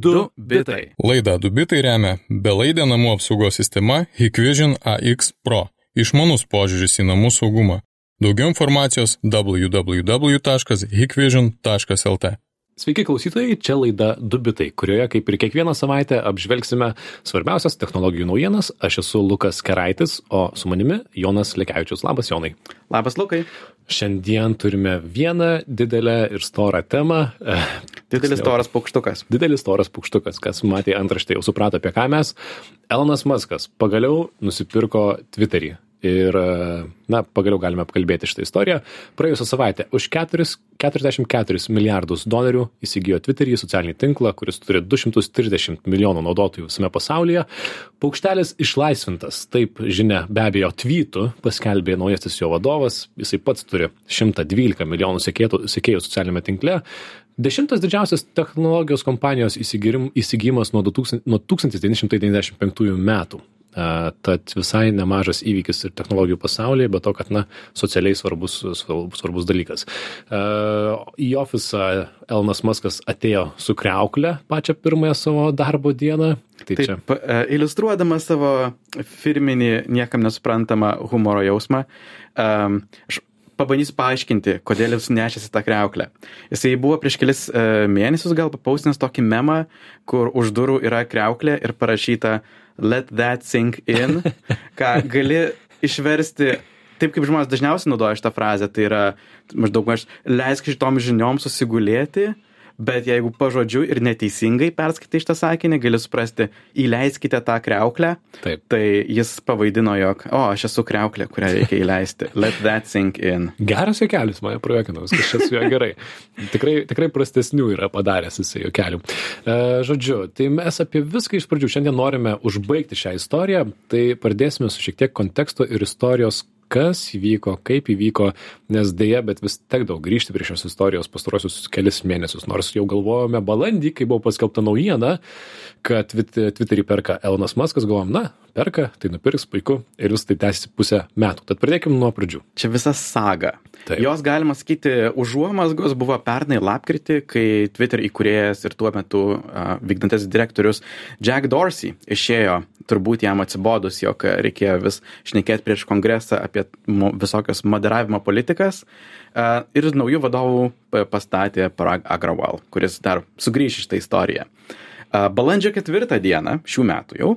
2 bitai. Laida 2 bitai remia belaidė namų apsaugos sistema Hikvision AX Pro. Išmanus požiūris į namų saugumą. Daugiau informacijos www.hikvision.lt. Sveiki klausytojai, čia laida 2 bitai, kurioje kaip ir kiekvieną savaitę apžvelgsime svarbiausias technologijų naujienas. Aš esu Lukas Keraitis, o su manimi Jonas Lekiavičius. Labas, Jonai. Labas, Lukai. Šiandien turime vieną didelę ir storą temą. Didelis storas paukštukas. Didelis storas paukštukas, kas matė antraštę jau suprato apie ką mes. Elonas Maskas pagaliau nusipirko Twitterį. Ir, na, pagaliau galime apkalbėti šitą istoriją. Praėjusią savaitę už 4, 44 milijardus dolerių įsigijo Twitterį, socialinį tinklą, kuris turi 230 milijonų naudotojų visame pasaulyje. Paukštelis išlaisvintas, taip žinia, be abejo, tweetų paskelbė naujasis jo vadovas. Jisai pats turi 112 milijonų sekėjų socialinėme tinkle. Dešimtas didžiausias technologijos kompanijos įsigijimas nuo, 2000, nuo 1995 metų. Tad visai nemažas įvykis ir technologijų pasaulyje, bet to, kad, na, socialiai svarbus, svarbus, dalykas. Į ofisą Elnas Maskas atėjo su kreukle pačią pirmąją savo darbo dieną. Tai Taip, čia. Iliustruodamas savo firminį, niekam nesuprantamą humoro jausmą, aš pabandysiu paaiškinti, kodėl jis nešėsi tą kreuklę. Jisai buvo prieš kelis uh, mėnesius gal papaustinęs tokį memą, kur už durų yra kreuklė ir parašyta let that sink in, ką gali išversti taip, kaip žmonės dažniausiai naudoja šitą frazę, tai yra maždaug aš leisk šitom žiniom susigulėti bet jeigu pažodžiui ir neteisingai perskaitai šitą sakinį, gali suprasti, įleiskite tą kreuklę. Taip. Tai jis pavaidino, jog, o, aš esu kreuklė, kurią reikia įleisti. Let that sink in. Geras juokelis, mane projekino, viskas čia su juo gerai. tikrai, tikrai prastesnių yra padaręs jisai juokelių. E, žodžiu, tai mes apie viską iš pradžių šiandien norime užbaigti šią istoriją, tai pradėsime su šiek tiek konteksto ir istorijos kas įvyko, kaip įvyko, nes dėja, bet vis tekdavo grįžti prie šios istorijos pastarosius kelias mėnesius, nors jau galvojome balandį, kai buvo paskelbta naujiena, kad Twitterį perka Elonas Maskas, galvom, na, perka, tai nupirks, puiku, ir vis tai tęsiasi pusę metų. Tad pradėkime nuo pradžių. Čia visa saga. Taip. Jos, galima sakyti, užuomasgos buvo pernai lapkritį, kai Twitter įkūrėjas ir tuo metu uh, vykdantis direktorius Jack Dorsey išėjo, turbūt jam atsibodus, jog reikėjo vis šnekėti prieš kongresą apie visokias moderavimo politikas. Uh, ir naujų vadovų pastatė Parag Agrawal, kuris dar sugrįš iš tą istoriją. Balandžio ketvirtą dieną šių metų jau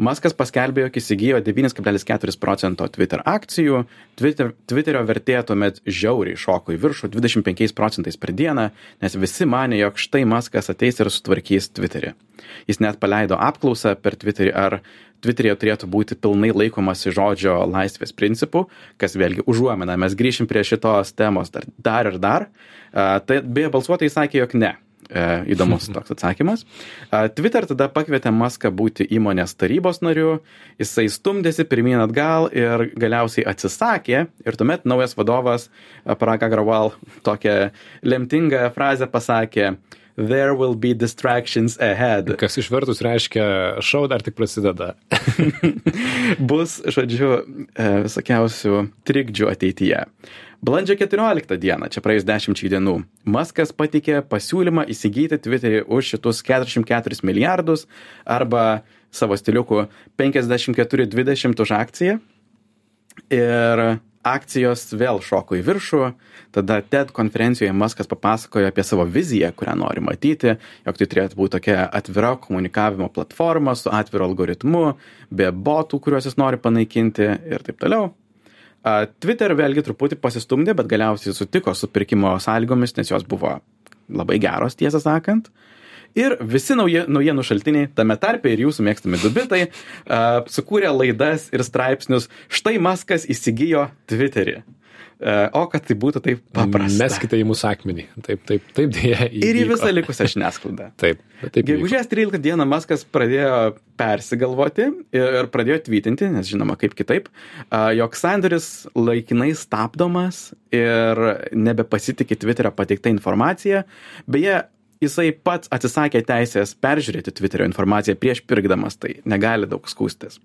Maskas paskelbė, jog įsigijo 9,4 procento Twitter akcijų, Twitter, Twitterio vertė tuomet žiauriai šoko į viršų 25 procentais per dieną, nes visi mane, jog štai Maskas ateis ir sutvarkys Twitterį. Jis net paleido apklausą per Twitterį, ar Twitter'e turėtų būti pilnai laikomasi žodžio laisvės principų, kas vėlgi užuomina, mes grįšim prie šitos temos dar, dar ir dar. Uh, tai beje, balsuotojai sakė, jog ne. E, įdomus toks atsakymas. Twitter tada pakvietė Maską būti įmonės tarybos nariu, jisai stumdėsi pirmyn atgal ir galiausiai atsisakė. Ir tuomet naujas vadovas Parag Agrawal tokią lemtingą frazę pasakė There will be distractions ahead. Kas išvertus reiškia, šau dar tik prasideda. Bus, žodžiu, e, visokiausių trikdžių ateityje. Balandžio 14 dieną, čia praėjus 10 dienų, Maskas patikė pasiūlymą įsigyti Twitterį už šitus 44 milijardus arba savo stiliukų 54,20 už akciją. Ir akcijos vėl šoko į viršų, tada TED konferencijoje Maskas papasakojo apie savo viziją, kurią nori matyti, jog tai turėtų būti tokia atvira komunikavimo platforma su atviru algoritmu, be botų, kuriuos jis nori panaikinti ir taip toliau. Twitter vėlgi truputį pasistumdė, bet galiausiai sutiko su pirkimo sąlygomis, nes jos buvo labai geros, tiesą sakant. Ir visi nauji, naujienų šaltiniai, tame tarpe ir jūsų mėgstami dubitai, uh, sukūrė laidas ir straipsnius. Štai Maskas įsigijo Twitterį. E, o kad tai būtų taip paprasta. Meskite į mūsų akmenį. Taip, taip, taip dėja. Ir į visą likusią žiniasklaidą. taip. taip Gegužės 13 dieną Maskas pradėjo persigalvoti ir pradėjo tvytinti, nes žinoma, kaip kitaip, jog sandoris laikinai stabdomas ir nebepasitikė Twitterio pateiktą informaciją. Beje, jisai pats atsisakė teisės peržiūrėti Twitterio informaciją prieš pirkdamas tai, negali daug skūstis.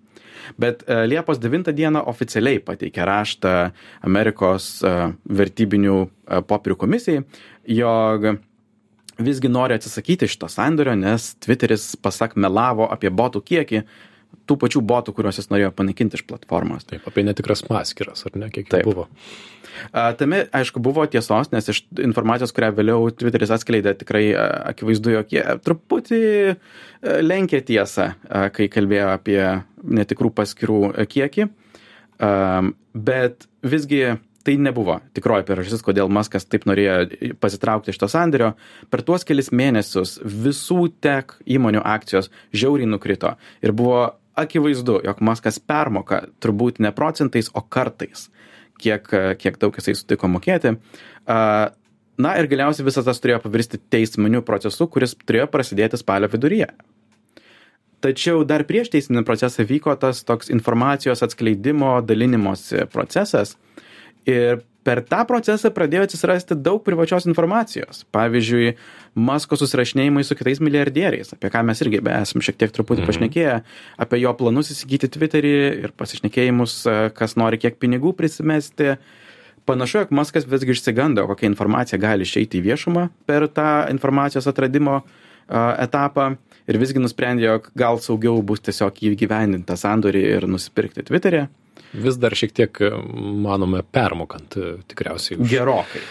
Bet e, Liepos 9 dieną oficialiai pateikė raštą Amerikos e, vertybinių e, popierių komisijai, jog visgi nori atsisakyti šito sandorio, nes Twitteris, pasak, melavo apie botų kiekį, tų pačių botų, kuriuos jis norėjo panaikinti iš platformos. Taip, apie netikras paskiras, ar ne, kiek Taip. buvo. Tame, aišku, buvo tiesos, nes iš informacijos, kurią vėliau Twitteris atskleidė, tikrai akivaizdu, jog jie truputį lenkė tiesą, kai kalbėjo apie netikrų paskirų kiekį. Bet visgi tai nebuvo tikroji priežastis, kodėl Maskas taip norėjo pasitraukti iš to sanderio. Per tuos kelis mėnesius visų tech įmonių akcijos žiauriai nukrito ir buvo akivaizdu, jog Maskas permoka turbūt ne procentais, o kartais kiek, kiek daug jisai sutiko mokėti. Na ir galiausiai visas tas turėjo pavirsti teisminiu procesu, kuris turėjo prasidėti spalio viduryje. Tačiau dar prieš teisminį procesą vyko tas toks informacijos atskleidimo, dalinimosi procesas. Ir per tą procesą pradėjo atsirasti daug privačios informacijos. Pavyzdžiui, Masko susirašinėjimai su kitais milijardieriais, apie ką mes irgi esame šiek tiek truputį mhm. pašnekėję, apie jo planus įsigyti Twitterį ir pasišnekėjimus, e, kas nori kiek pinigų prisimesti. Panašu, jog Maskas visgi išsigando, kokia informacija gali išeiti į viešumą per tą informacijos atradimo uh, etapą ir visgi nusprendė, jog gal saugiau bus tiesiog įgyvendinti tą sandorį ir nusipirkti Twitter'e vis dar šiek tiek, manome, permokant e, tikriausiai. Už... Gerokai.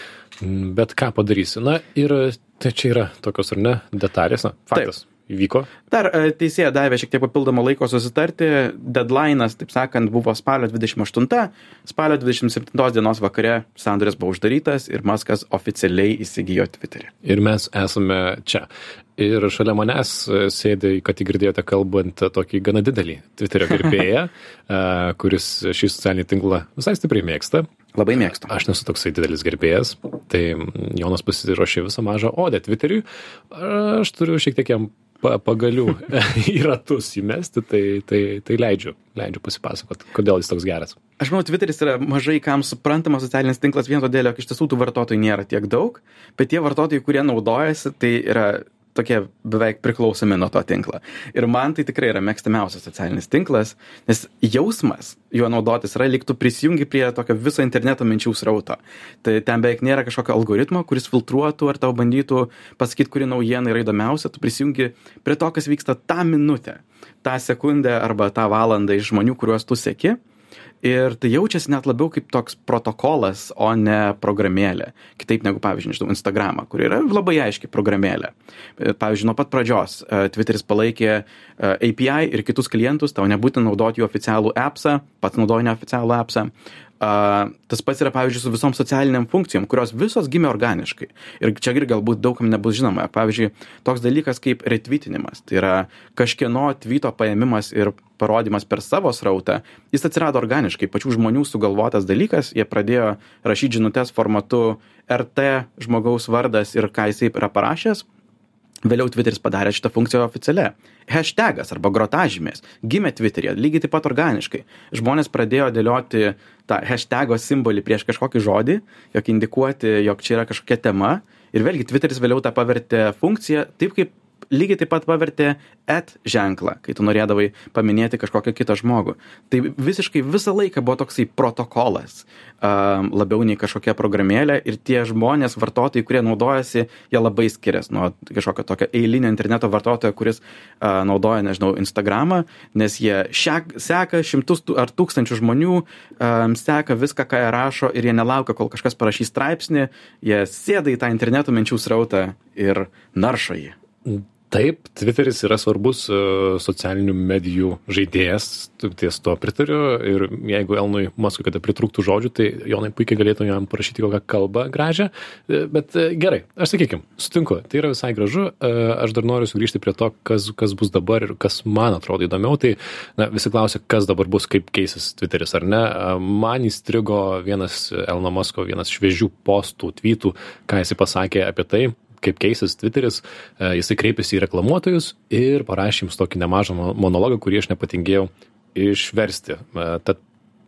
Bet ką padarysi? Na ir tai čia yra tokios ar ne detalės, na, faktas. Taip įvyko? Dar e, teisėja davė šiek tiek papildomą laiko susitarti. Deadline'as, taip sakant, buvo spalio 28. Spalio 27 dienos vakare sandoris buvo uždarytas ir Maskas oficialiai įsigijo Twitterį. Ir mes esame čia. Ir šalia manęs e, sėdi, kad girdėjote kalbant tokį gana didelį Twitterio gerbėją, e, kuris šį socialinį tinklą visai stipriai mėgsta. Labai mėgstu. Aš nesu toksai didelis gerbėjas, tai Jonas pasiruošė visą mažą odę Twitteriui. Aš turiu šiek tiek jam pa, pagalių į ratus įmesti, tai, tai, tai leidžiu, leidžiu pasipasakot, kodėl jis toks geras. Aš manau, Twitteris yra mažai kam suprantamas socialinis tinklas vien todėl, jog iš tiesų tų vartotojų nėra tiek daug, bet tie vartotojai, kurie naudojasi, tai yra tokie beveik priklausomi nuo to tinklo. Ir man tai tikrai yra mėgstamiausias socialinis tinklas, nes jausmas juo naudotis yra liktų prisijungi prie tokio viso interneto minčių srauto. Tai ten beveik nėra kažkokio algoritmo, kuris filtruotų ar tau bandytų pasakyti, kuri naujiena yra įdomiausia, tu prisijungi prie to, kas vyksta tą minutę, tą sekundę arba tą valandą iš žmonių, kuriuos tu seki ir tai jaučiasi net labiau kaip toks protokolas o ne programėlė. Kitaip negu pavyzdžiui nežinau instagramą kur yra labai aiški programėlė. Pavyzdžiui nuo pat pradžios e, tviteris palaikė e, api ir kitus klientus tau nebūtina naudot jų oficialų appsą pats naudoji neoficialų appsą. A, tas pats yra pavyzdžiui su visom socialinėm funkcijom kurios visos gimė organiškai. Ir čia ir galbūt daug kam nebus žinoma. Pavyzdžiui toks dalykas kaip retvitinimas tai yra kažkieno tvito paėmimas ir parodymas per savo srautą jis atsirado organiškai pačių žmonių sugalvotas dalykas jie pradėjo rašyt žinutes formatu rt žmogaus vardas ir ką jisai yra parašęs Vėliau Twitteris padarė šitą funkciją oficialia. Hashtagas arba grotažymės gimė Twitter'e lygiai taip pat organiškai. Žmonės pradėjo dėlioti tą hashtago simbolį prieš kažkokį žodį, jog indikuoti, jog čia yra kažkokia tema. Ir vėlgi Twitteris vėliau tą pavertė funkciją taip, kaip lygiai taip pat pavertė et ženklą, kai tu norėdavai paminėti kažkokią kitą žmogų. Tai visiškai visą laiką buvo toksai protokolas, um, labiau nei kažkokia programėlė ir tie žmonės, vartotojai, kurie naudojasi, jie labai skiriasi nuo kažkokio tokio eilinio interneto vartotojo, kuris uh, naudoja, nežinau, Instagramą, nes jie šiek, seka šimtus ar tūkstančių žmonių, um, seka viską, ką jie rašo ir jie nelaukia, kol kažkas parašys straipsnį, jie sėda į tą interneto minčių srautą ir naršo jį. Taip, Twitteris yra svarbus e, socialinių medijų žaidėjas, ties to pritariu. Ir jeigu Elnui Maskui kada pritrūktų žodžių, tai Jonai puikiai galėtų jam parašyti kokią kalbą gražią, e, bet e, gerai, aš sakykim, sutinku, tai yra visai gražu, aš dar noriu sugrįžti prie to, kas, kas bus dabar ir kas man atrodo įdomiau, tai na, visi klausia, kas dabar bus, kaip keisis Twitteris ar ne. Man įstrigo vienas Elno Masko, vienas šviežių postų, tweetų, ką jisai pasakė apie tai, kaip keisis Twitteris, e, jisai kreipėsi į reklamuotojus ir parašė jums tokį nemažą monologą, kurį aš nepatingėjau išversti. E, tad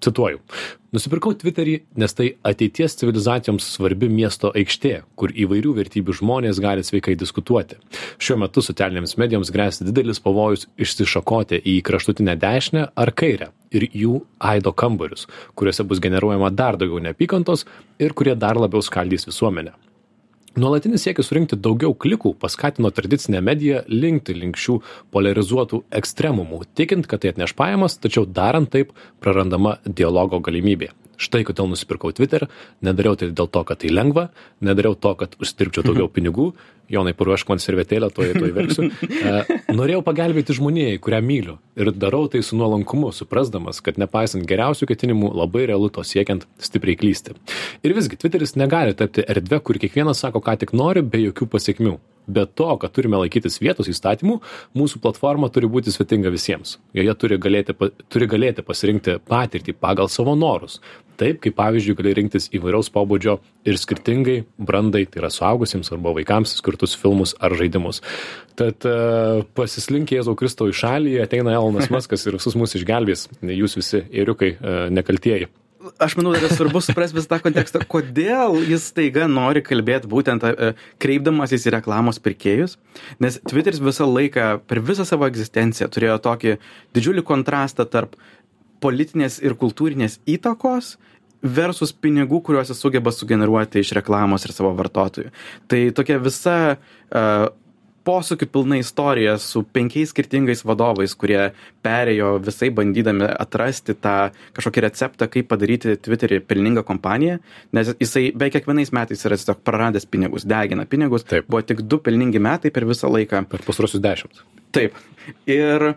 cituoju. Nusipirkau Twitterį, nes tai ateities civilizacijoms svarbi miesto aikštė, kur įvairių vertybių žmonės gali sveikai diskutuoti. Šiuo metu socialinėms medijoms grėsia didelis pavojus išsišakoti į kraštutinę dešinę ar kairę ir jų aido kambarius, kuriuose bus generuojama dar daugiau neapykantos ir kurie dar labiau skaldys visuomenę Nuolatinis siekis surinkti daugiau klikų paskatino tradicinę mediją linkti link šių polarizuotų ekstremumų, tikint, kad tai atneš pajamas, tačiau darant taip prarandama dialogo galimybė. Štai kodėl nusipirkau Twitter, nedariau tai dėl to, kad tai lengva, nedariau to, kad užsidirbčiau daugiau pinigų, Jonai, paruošk man servetėlę, to į to įverksiu. E, norėjau pagelbėti žmonijai, kurią myliu. Ir darau tai su nuolankumu, suprasdamas, kad nepaisant geriausių ketinimų, labai realu to siekiant stipriai klysti. Ir visgi, Twitteris negali tapti erdvė, kur kiekvienas sako, ką tik nori, be jokių pasiekmių be to kad turime laikytis vietos įstatymų mūsų platforma turi būti svetinga visiems joje turi galėti turi galėti pasirinkti patirtį pagal savo norus taip kaip pavyzdžiui gali rinktis įvairaus pobūdžio ir skirtingai brandai tai yra suaugusiems arba vaikams skirtus filmus ar žaidimus. Tad e, pasislink jėzau kristau į šalį ateina elonas maskas ir visus mus išgelbės. Jūs visi ėriukai e, nekaltieji. Aš manau, yra svarbu suprasti visą tą kontekstą, kodėl jis taiga nori kalbėti būtent e, kreipdamasis į reklamos pirkėjus, nes Twitteris visą laiką, per visą savo egzistenciją turėjo tokį didžiulį kontrastą tarp politinės ir kultūrinės įtakos versus pinigų, kuriuos jis sugeba sugeneruoti iš reklamos ir savo vartotojų. Tai tokia visa uh, posūkių pilna istorija su penkiais skirtingais vadovais, kurie perėjo visai bandydami atrasti tą kažkokį receptą, kaip padaryti Twitterį pelningą kompaniją, nes jisai be kiekvienais metais yra tiesiog praradęs pinigus, degina pinigus. Taip. Buvo tik du pelningi metai per visą laiką. Per pastarosius dešimt. Taip. Ir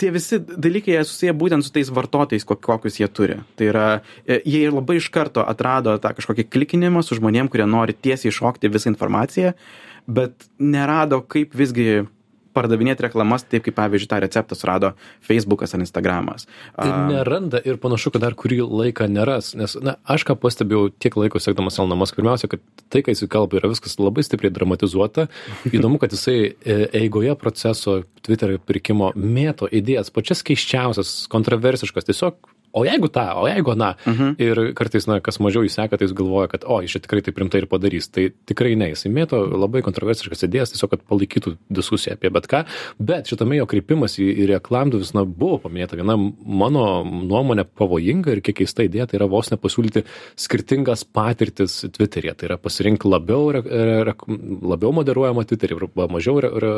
tie visi dalykai jie susiję būtent su tais vartotojais, kokius jie turi. Tai yra, e, jie ir labai iš karto atrado tą kažkokį klikinimą su žmonėm, kurie nori tiesiai iššokti visą informaciją bet nerado kaip visgi pardavinėti reklamas taip, kaip pavyzdžiui tą receptą surado Facebookas ar Instagramas. Ir neranda ir panašu, kad dar kurį laiką neras, nes, na, aš ką pastebėjau tiek laiko sekdamas Elnamas, pirmiausia, kad tai, kai jis kalba, yra viskas labai stipriai dramatizuota. Įdomu, kad jisai e, eigoje proceso Twitter pirkimo mėto idėjas, pačias keiščiausias, kontroversiškas, tiesiog o jeigu tą, o jeigu na. Mhm. Ir kartais, na, kas mažiau įseka, tai jis galvoja, kad, o, jis čia tikrai tai primtai ir padarys. Tai tikrai ne, jis mėto labai kontroversiškas idėjas, tiesiog, kad palaikytų diskusiją apie bet ką. Bet šitame jo kreipimas į, į reklamdų vis, na, buvo paminėta viena mano nuomonė pavojinga ir kiek keista idėja, tai yra vos nepasiūlyti skirtingas patirtis Twitter'e. Tai yra pasirinkti labiau, re, re, labiau moderuojamą Twitter'į arba mažiau re, re,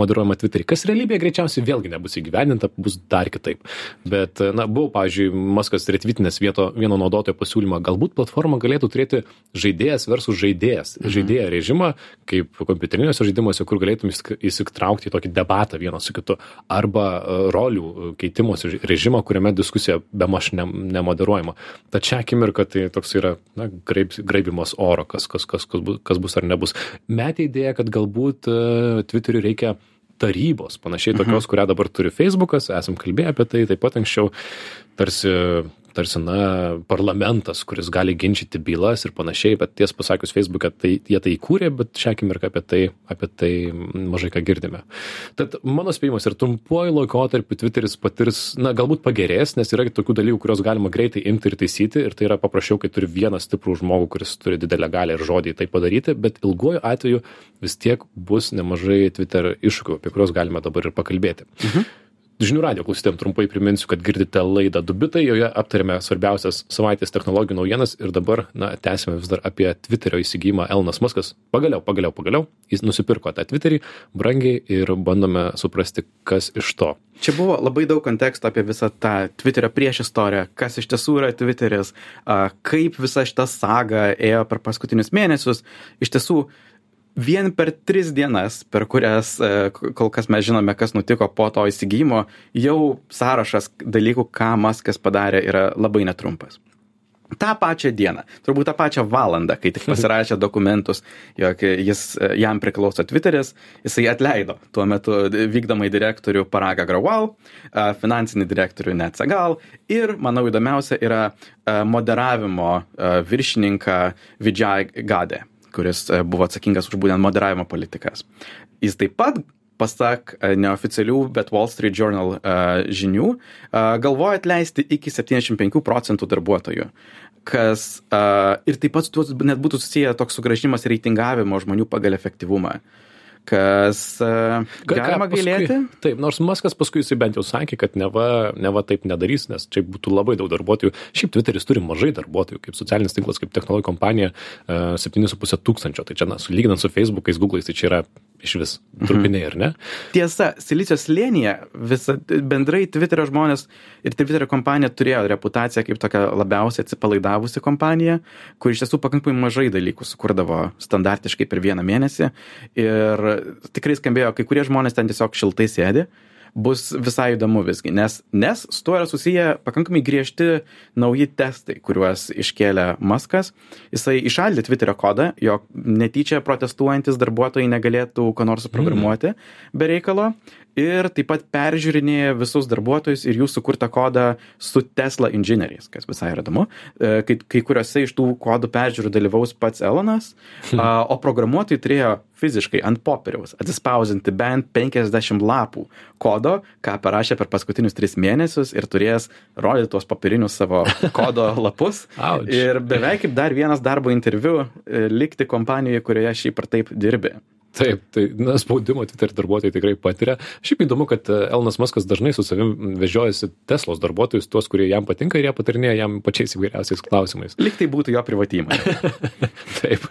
moderuojamą Twitter'į, kas realybėje greičiausiai vėlgi nebus įgyvendinta, bus dar kitaip. Bet, na, buvo, pavyzdžiui, pavyzdžiui maskas retvitinęs vieto vieno naudotojo pasiūlymą. Galbūt platforma galėtų turėti žaidėjas versus žaidėjas mhm. žaidėjo režimą kaip kompiuteriniuose žaidimuose kur galėtum įsitraukti į tokį debatą vienas su kitu. Arba e, rolių e, keitimosi režimą kuriame diskusija bemaž ne, nemoderuojama. Tad šią akimirką tai toks yra na graib, graibimas oro kas, kas, kas, kas, bus, kas bus ar nebus. Metė idėją kad galbūt uh, twitteriui reikia tarybos, panašiai tokios, mhm. kurią dabar turi Facebookas, esam kalbėję apie tai taip pat anksčiau, tarsi tarsi na parlamentas kuris gali ginčyti bylas ir panašiai bet tiesą pasakius feisbuke tai jie tai įkūrė bet šią akimirką apie tai apie tai mažai ką girdime. Tad mano spėjimas ir trumpuoju laikotarpiu tviteris patirs na galbūt pagerės nes yra tokių dalykų kuriuos galima greitai imti ir taisyti ir tai yra paprasčiau kai turi vieną stiprų žmogų kuris turi didelę galią ir žodį tai padaryti bet ilguoju atveju vis tiek bus nemažai twitter iššūkių apie kuriuos galime dabar ir pakalbėti. Mhm žinių radijo klausytojam trumpai priminsiu kad girdite laidą du bitai joje aptariame svarbiausias savaitės technologijų naujienas ir dabar na tęsiame vis dar apie tviterio įsigijimą. Elonas muskas pagaliau pagaliau pagaliau jis nusipirko tą tviterį brangiai ir bandome suprasti kas iš to. Čia buvo labai daug konteksto apie visą tą tviterio priešistorę kas iš tiesų yra tviteris a kaip visa šita saga ėjo per paskutinius mėnesius. Iš tiesų vien per tris dienas per kurias e, kol kas mes žinome kas nutiko po to įsigijimo jau sąrašas dalykų ką maskas padarė yra labai netrumpas. Tą pačią dieną turbūt tą pačią valandą kai tik pasirašė dokumentus jog jis jam priklauso tviteris jisai atleido tuo metu vykdomąjį direktorių paragą graual finansinį direktorių net sagal ir manau įdomiausia yra moderavimo viršininką vidžai gadė kuris e, buvo atsakingas už būtent moderavimo politikas. Jis taip pat pasak e, neoficialių, bet Wall Street Journal uh, žinių, uh, galvoja atleisti iki 75 procentų darbuotojų. Kas uh, ir taip pat net būtų susiję toks sugražinimas reitingavimo žmonių pagal efektyvumą. Kas uh, galima gailėti. Taip, nors Maskas paskui jisai bent jau sakė, kad neva, neva taip nedarys, nes čia būtų labai daug darbuotojų. Šiaip Twitteris turi mažai darbuotojų, kaip socialinis tinklas, kaip technologijų kompanija, uh, 7,5 tūkstančio. Tai čia, na, sulyginant su Facebook'ais, Google'ais, tai čia yra iš vis trupiniai, ar ne? Tiesa, Silicijos slėnyje visa, bendrai Twitterio žmonės ir Twitterio kompanija turėjo reputaciją kaip tokia labiausiai atsipalaidavusi kompanija, kur iš tiesų pakankamai mažai dalykų sukurdavo standartiškai per vieną mėnesį ir tikrai skambėjo, kai kurie žmonės ten tiesiog šiltai sėdi bus visai įdomu visgi, nes, nes su tuo yra susiję pakankamai griežti nauji testai, kuriuos iškėlė Maskas. Jisai išaldė Twitterio kodą, jog netyčia protestuojantis darbuotojai negalėtų ko nors programuoti mm. be reikalo ir taip pat peržiūrinėja visus darbuotojus ir jų sukurtą kodą su Tesla inžinieriais, kas visai yra įdomu. E, kai, kai kuriuose iš tų kodų peržiūrų dalyvaus pats Elonas, o programuotojai turėjo fiziškai ant popieriaus atsispausinti bent 50 lapų kodo, ką parašė per paskutinius 3 mėnesius ir turės rodyti tuos popierinius savo kodo lapus. Ir beveik kaip dar vienas darbo interviu e, likti kompanijoje, kurioje šiaip ar taip dirbi. Taip, tai na, spaudimo Twitter darbuotojai tikrai patiria. Šiaip įdomu, kad e, Elnas Maskas dažnai su savim vežiojasi Teslos darbuotojus, tuos, kurie jam patinka ir jie patarinėja jam pačiais įvairiausiais klausimais. Lik tai būtų jo privati įmonė. Taip.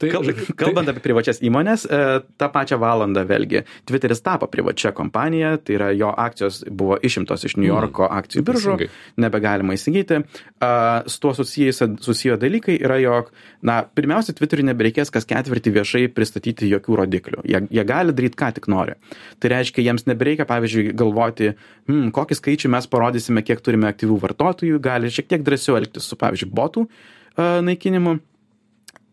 Tai, Kal, kalbant tai... apie privačias įmonės, e, tą pačią valandą vėlgi Twitteris tapo privačia kompanija, tai yra jo akcijos buvo išimtos iš New Yorko mm, akcijų biržų, nebegalima įsigyti. Su tuo susiję dalykai yra, jog, na, pirmiausia, Twitteriui nebereikės kas ketvirtį viešai pristatyti jokių rodiklių. Jie, jie gali daryti, ką tik nori. Tai reiškia, jiems nebereikia, pavyzdžiui, galvoti, hmm, kokį skaičių mes parodysime, kiek turime aktyvių vartotojų, gali šiek tiek drąsiau elgtis su, pavyzdžiui, botų uh, naikinimu.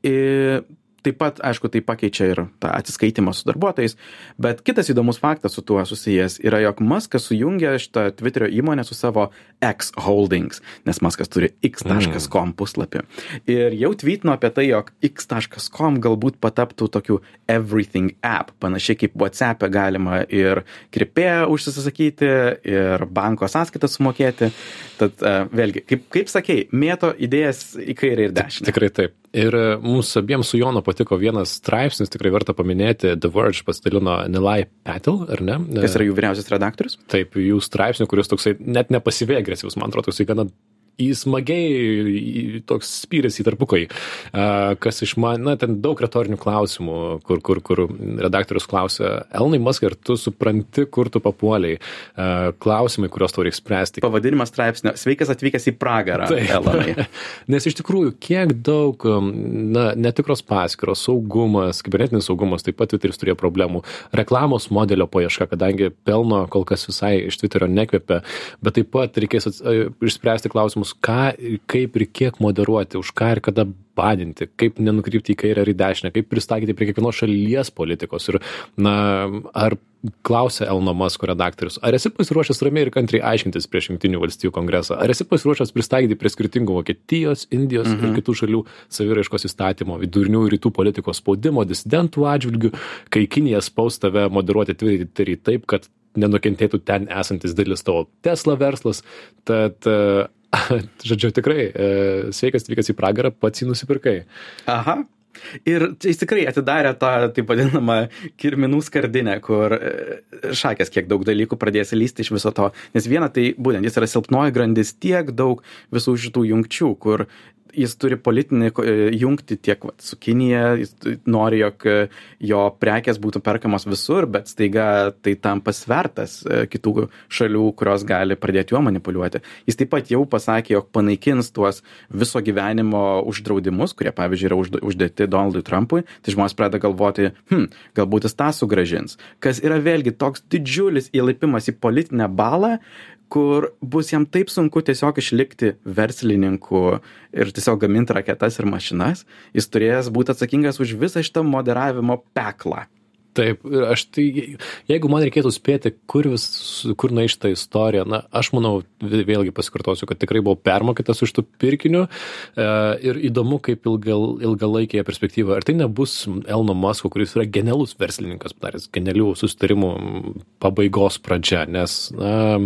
Ir taip pat, aišku, tai pakeičia ir tą atsiskaitimą su darbuotojais, bet kitas įdomus faktas su tuo susijęs yra, jog Maskas sujungia šitą Twitterio įmonę su savo X Holdings, nes Maskas turi x.com puslapį. Ir jau tweetino apie tai, jog x.com galbūt pataptų tokiu everything app, panašiai kaip WhatsApp e galima ir kripėją užsisakyti, ir banko sąskaitą sumokėti. Tad uh, vėlgi, kaip, kaip sakei, mėto idėjas į kairę ir dešinę. Tikrai taip. Ir e, mums abiems su Jonu patiko vienas straipsnis, tikrai verta paminėti, The Verge pasidalino Nilai Patil, ar ne? Kas yra jų vyriausias redaktorius? Taip, jų straipsnių, kuris toksai net nepasivė agresyvus, man atrodo, toksai gana į smagiai į toks spyris į tarpukai, kas iš man, na, ten daug retorinių klausimų, kur, kur, kur redaktorius klausia, Elnai Maskai, ar tu supranti, kur tu papuoliai, klausimai, kuriuos tau reikia spręsti. Pavadinimas straipsnio, sveikas atvykęs į pragarą. Taip, nes iš tikrųjų, kiek daug, na, netikros paskiros, saugumas, kibernetinis saugumas, taip pat Twitteris turėjo problemų, reklamos modelio paieška, kadangi pelno kol kas visai iš Twitterio nekvepia, bet taip pat reikės išspręsti klausimus, klausimus, ką, kaip ir kiek moderuoti, už ką ir kada badinti, kaip nenukrypti į kairę ar į dešinę, kaip pristaikyti prie kiekvienos šalies politikos. Ir, na, ar klausia Elno Masko redaktorius, ar esi pasiruošęs ramiai ir kantriai aiškintis prieš Junktinių valstybių kongresą, ar esi pasiruošęs pristaikyti prie skirtingų Vokietijos, Indijos mhm. ir kitų šalių saviraiškos įstatymo, vidurinių rytų politikos spaudimo, disidentų atžvilgių, kai Kinija spaus tave moderuoti Twitterį taip, kad nenukentėtų ten esantis didelis tavo Tesla verslas. Tad Žodžiu, tikrai, e, sveikas atvykas į pragarą, pats jį nusipirkai. Aha. Ir jis tikrai atidarė tą taip vadinamą kirminų skardinę, kur e, šakės kiek daug dalykų pradės lysti iš viso to. Nes viena tai būtent jis yra silpnoji grandis tiek daug visų šitų jungčių, kur jis turi politinį e, jungti tiek vat, su Kinija, jis nori, jog e, jo prekės būtų perkamos visur, bet staiga tai tam pasvertas e, kitų šalių, kurios gali pradėti juo manipuliuoti. Jis taip pat jau pasakė, jog panaikins tuos viso gyvenimo uždraudimus, kurie, pavyzdžiui, yra uždėti Donaldui Trumpui, tai žmonės pradeda galvoti, hm, galbūt jis tą sugražins. Kas yra vėlgi toks didžiulis įlipimas į politinę balą, kur bus jam taip sunku tiesiog išlikti verslininku ir tiesiog gaminti raketas ir mašinas, jis turės būti atsakingas už visą šitą moderavimo peklą. Taip, aš tai, jeigu man reikėtų spėti, kur, vis, kur na iš tą istoriją, na, aš manau, vėlgi pasikartosiu, kad tikrai buvau permokytas už tų pirkinių e, ir įdomu, kaip ilgal, ilgalaikėje perspektyvoje. Ar tai nebus Elno Masko, kuris yra genialus verslininkas, padaręs genialių sustarimų pabaigos pradžia, nes, na,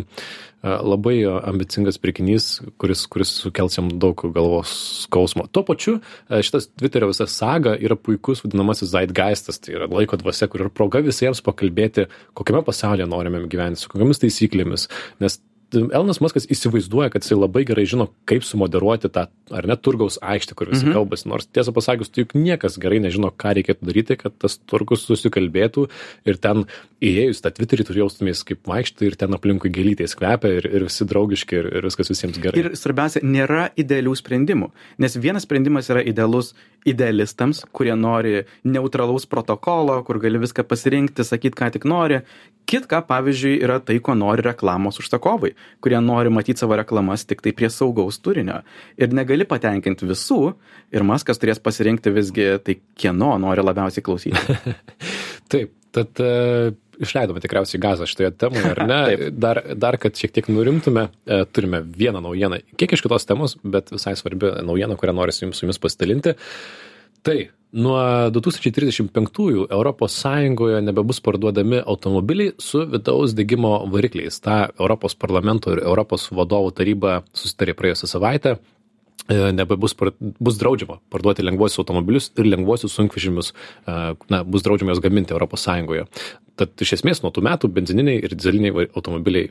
labai ambicingas pirkinys, kuris, kuris sukels jam daug galvos skausmo. Tuo pačiu šitas Twitterio visa saga yra puikus vadinamasis Zeitgeistas, tai yra laiko dvasia, kur yra proga visiems pakalbėti, kokiame pasaulyje norime gyventi, su kokiamis taisyklėmis, nes Elonas Muskas įsivaizduoja, kad jisai labai gerai žino, kaip sumoderuoti tą, ar net turgaus aikštę, kur visi mhm. kalbasi. Nors tiesą pasakius, tai juk niekas gerai nežino, ką reikėtų daryti, kad tas turgus susikalbėtų ir ten įėjus tą Twitterį turi jaustumės kaip vaikštai ir ten aplinkui gėlytės kvepia ir, ir visi draugiški ir, ir viskas visiems gerai. Ir svarbiausia, nėra idealių sprendimų, nes vienas sprendimas yra idealus idealistams, kurie nori neutralaus protokolo, kur gali viską pasirinkti, sakyti, ką tik nori. Kitka, pavyzdžiui, yra tai, ko nori reklamos užsakovai, kurie nori matyti savo reklamas tik tai prie saugaus turinio. Ir negali patenkinti visų, ir Maskas turės pasirinkti visgi tai, kieno nori labiausiai klausyti. Taip, tad uh, išleidome tikriausiai gazą šitoje temoje, ar ne? dar, dar, kad šiek tiek nurimtume, uh, turime vieną naujieną, kiek iš kitos temos, bet visai svarbi naujiena, kurią noriu su jumis, su jumis pasidalinti. Tai nuo 2035-ųjų Europos Sąjungoje nebebus parduodami automobiliai su vidaus degimo varikliais. Ta Europos parlamento ir Europos vadovų taryba susitarė praėjusią savaitę e, nebebus bus draudžiama parduoti lengvuosius automobilius ir lengvuosius sunkvežimius, e, na, bus draudžiama juos gaminti Sąjungoje. Tad iš esmės nuo tų metų benzininiai ir dizeliniai automobiliai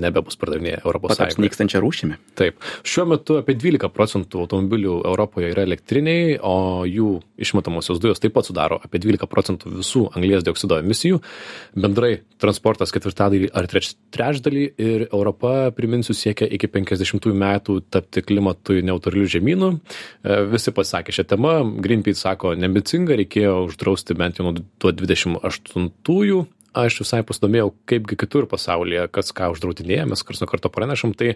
nebebus pardavinėję Europos Sąjungoje. Nykstančia rūšimi. Taip. Šiuo metu apie 12 procentų automobilių Europoje yra elektriniai, o jų išmetamosios dujos taip pat sudaro apie 12 procentų visų anglės dioksido emisijų. Bendrai transportas ketvirtadalį ar trečdalį ir Europa, priminsiu, siekia iki 50 metų tapti klimatui neutralių žemynų. E, visi pasakė šią temą. Greenpeace sako, neambicinga, reikėjo uždrausti bent jau nuo 28-ųjų aš visai pasidomėjau, kaipgi kitur pasaulyje, kas ką uždraudinėja, mes kars nuo karto pranešam, tai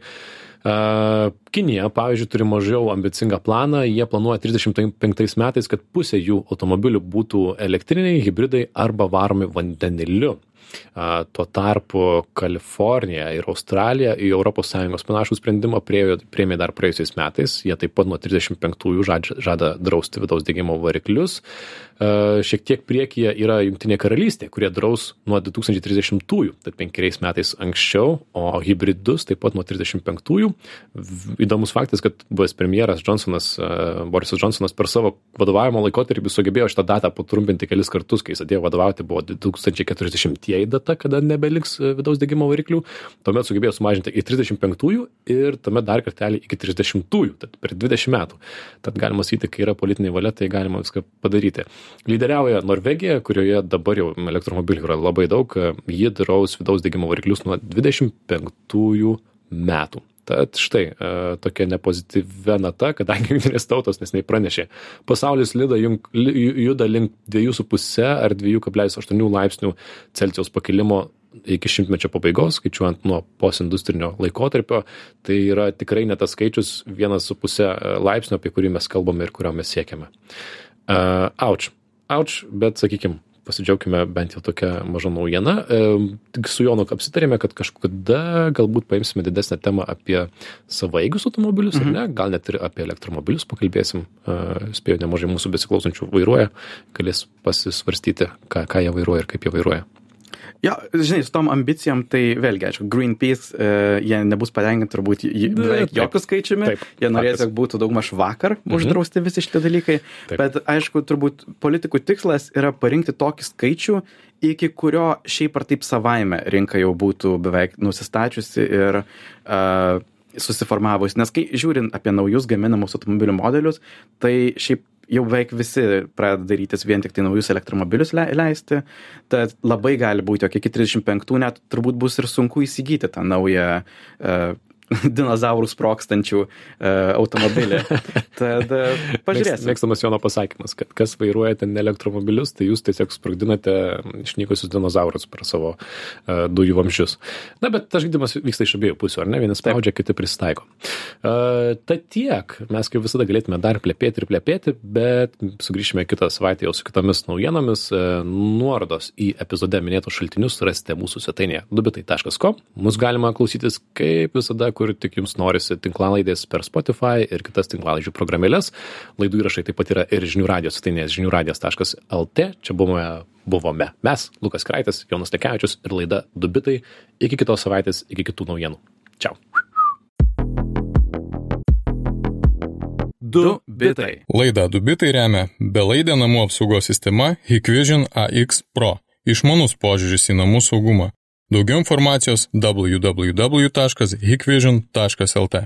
Kinija, pavyzdžiui, turi mažiau ambicingą planą, jie planuoja 35 metais, kad pusė jų automobilių būtų elektriniai, hybridai arba varomi vandeniliu. Tuo tarpu Kalifornija ir Australija į ES panašų sprendimą priėmė dar praėjusiais metais. Jie taip pat nuo 35-ųjų žada, žada drausti vidaus degimo variklius. Šiek tiek priekyje yra Junktinė karalystė, kurie draus nuo 2030-ųjų, tad penkeriais metais anksčiau, o hybridus taip pat nuo 35-ųjų. Įdomus faktas, kad buvęs premjeras Johnsonas, Borisas Johnsonas per savo vadovavimo laikotarpį sugebėjo šitą datą patrumpinti kelis kartus, kai jis atėjo vadovauti, buvo 2040-ieji data, kada nebeliks vidaus degimo variklių. Tuomet sugebėjo sumažinti į 35-ųjų ir tuomet dar kartelį iki 30-ųjų, tad per 20 metų. Tad galima sakyti, kai yra politinė valia, tai galima viską padaryti. Lyderiauja Norvegija, kurioje dabar jau elektromobilių yra labai daug, ji draus vidaus degimo variklius nuo 25 metų. Tad štai e, tokia nepozityvia nata, kadangi jungtinės tautos nesnei pranešė, pasaulis jung, juda link 2,5 ar 2,8 laipsnių Celsijaus pakilimo iki šimtmečio pabaigos, skaičiuojant nuo postindustrinio laikotarpio, tai yra tikrai ne tas skaičius 1,5 laipsnio, apie kurį mes kalbame ir kurio mes siekiame. Uh, auč, auč, bet sakykim, pasidžiaugime bent jau tokia maža naujiena. Tik su Jonu apsitarėme, kad kažkada galbūt paimsime didesnę temą apie savaigius automobilius, mhm. ne? gal net ir apie elektromobilius pakalbėsim. Spėjau, nemažai mūsų besiklausančių vairuoja, galės pasisvarstyti, ką, ką jie vairuoja ir kaip jie vairuoja. Jo, žinai, su tom ambicijom, tai vėlgi, aišku, Greenpeace, e, jie nebus patenkinti turbūt beveik jokių skaičiumi, taip, jie norės, kad būtų daugmaž vakar mhm. uždrausti visi šitie dalykai, taip. bet aišku, turbūt politikų tikslas yra parinkti tokį skaičių, iki kurio šiaip ar taip savaime rinka jau būtų beveik nusistačiusi ir uh, susiformavus. Nes kai žiūrint apie naujus gaminamus automobilių modelius, tai šiaip jau beveik visi pradeda darytis vien tik tai naujus elektromobilius le leisti, tad labai gali būti, jog iki 35 net turbūt bus ir sunku įsigyti tą naują uh, dinozaurų sprokstančių uh, automobilį. Tad uh, pažiūrėsime. Mėgstamas Jono pasakymas, kad kas vairuoja ten elektromobilius, tai jūs tiesiog sprogdinate išnykusius dinozaurus per savo uh, dujų vamzdžius. Na, bet tas žaidimas vyksta iš abiejų pusių, ar ne? Vienas spaudžia, kiti pristaiko. Tad tiek, mes kaip visada galėtume dar plėpėti ir plėpėti, bet sugrįšime kitą savaitę jau su kitomis naujienomis. Nuorodos į epizode minėtus šaltinius rasite mūsų svetainėje dubitai.com. Mus galima klausytis kaip visada kur tik jums norisi tinklalaidės per Spotify ir kitas tinklalaidžių programėlės. Laidų įrašai taip pat yra ir žinių radijos svetainės žiniųradijas.lt. Čia buvome, buvome mes, Lukas Kraitis, Jonas Tekevičius ir laida Dubitai. Iki kitos savaitės, iki kitų naujienų. Čiau. Du bitai. Laidą Du bitai remia belaidė namų apsaugos sistema Hikvision AX Pro. Išmanus požiūris į namų saugumą. Daugiau informacijos www.hikvision.lt.